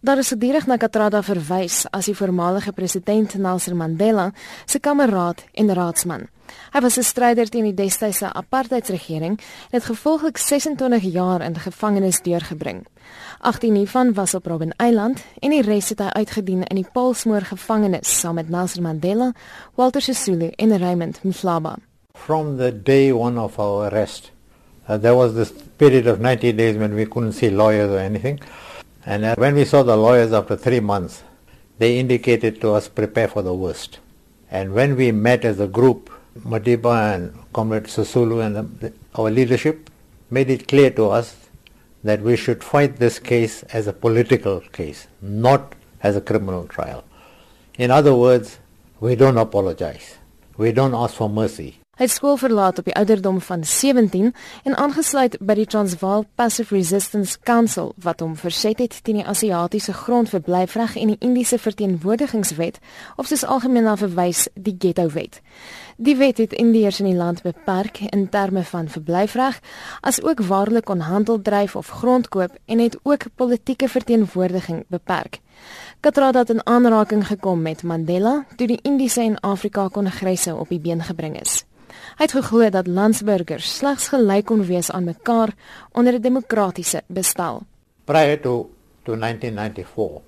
Daar is gedurig na Katrada verwys as die voormalige president Nelson Mandela se kameraad en raadsman. Hy was 'n stryder teen die destydse apartheidsregering en het gevolglik 26 jaar in gevangenis deurgebring. 18 hiervan was op Robben Island en die res het hy uitgedien in die Paulsmoor gevangenis saam met Nelson Mandela, Walter Sisulu en Raymond Mhlaba. From the day one of our arrest, uh, there was this period of 90 days when we couldn't see lawyers or anything. And uh, when we saw the lawyers after three months, they indicated to us prepare for the worst. And when we met as a group, Madiba and Comrade Susulu and the, our leadership made it clear to us that we should fight this case as a political case, not as a criminal trial. In other words, we don't apologize. We don't ask for mercy. Hy het skool verlaat op die ouderdom van 17 en aangesluit by die Transvaal Passive Resistance Council wat hom verset het teen die Asiatiese grondverblyfreg en die Indiese verteenwoordigingswet of soos algemeen na verwys die Ghetto Wet. Die wet het Indiërs in die land beperk in terme van verblyfreg as ook waarlik kon handel dryf of grond koop en het ook politieke verteenwoordiging beperk. Katrada het in aanraking gekom met Mandela toe die Indiese en Afrika kongresse op die been gebring is. Hy het geglo dat landsburgers slegs gelyk kon wees aan mekaar onder 'n demokratiese bestel. Prior to to 1994,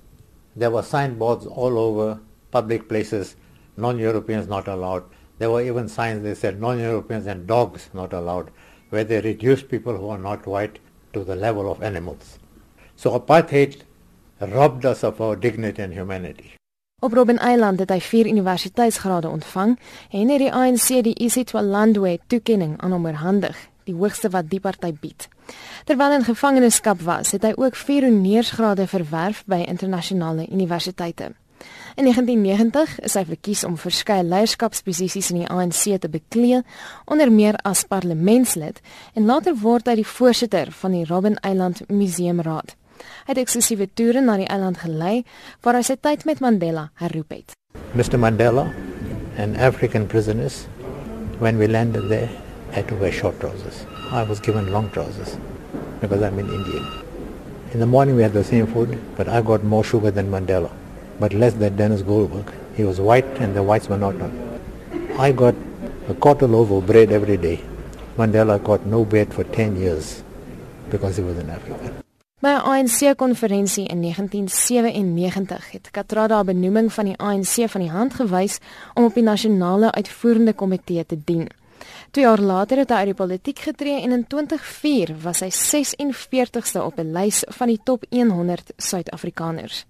there were signboards all over public places non-Europeans not allowed. There were even signs that said non-Europeans and dogs not allowed, where they reduced people who are not white to the level of animals. So apartheid robbed us of our dignity and humanity. Op Robben Island het hy vier universiteitsgrade ontvang en het die ANC die isiTwalandwe toekenning aan hom oorhandig, die hoogste wat die party bied. Terwyl in gevangenskap was, het hy ook vier honeursgrade verwerf by internasionale universiteite. In 1990 is hy verkies om verskeie leierskapsposisies in die ANC te beklee, onder meer as parlementslid en later word hy die voorsitter van die Robben Island Museumraad. Het eksklusiewe toere na die eiland gelei waar hy sy tyd met Mandela herroep het. Mr Mandela and African prisoners when we landed there had to wear short trousers. I was given long trousers because I'm an Indian. In the morning we had the same food, but I got more sugar than Mandela, but less than Dennis Goldberg. He was white and the whites were not. I got a quarter loaf of bread every day. Mandela got no bread for 10 years because he was an African. By 'n ANC-konferensie in 1997 het Katrada benoeming van die ANC van die hand gewys om op die nasionale uitvoerende komitee te dien. Twee jaar later het hy uit die politiek getree en in 2004 was hy 46ste op 'n lys van die top 100 Suid-Afrikaners.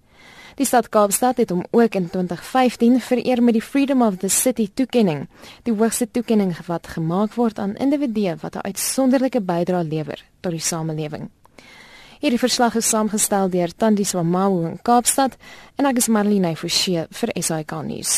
Die stad Kaapstad het hom ook in 2015 vereer met die Freedom of the City toekenning, die hoogste toekenning wat gemaak word aan individue wat 'n uitsonderlike bydrae lewer tot die samelewing. Hierdie verslag is saamgestel deur Tandi Swamawu in Kaapstad en ek is Marlene Forsie vir SAK nuus.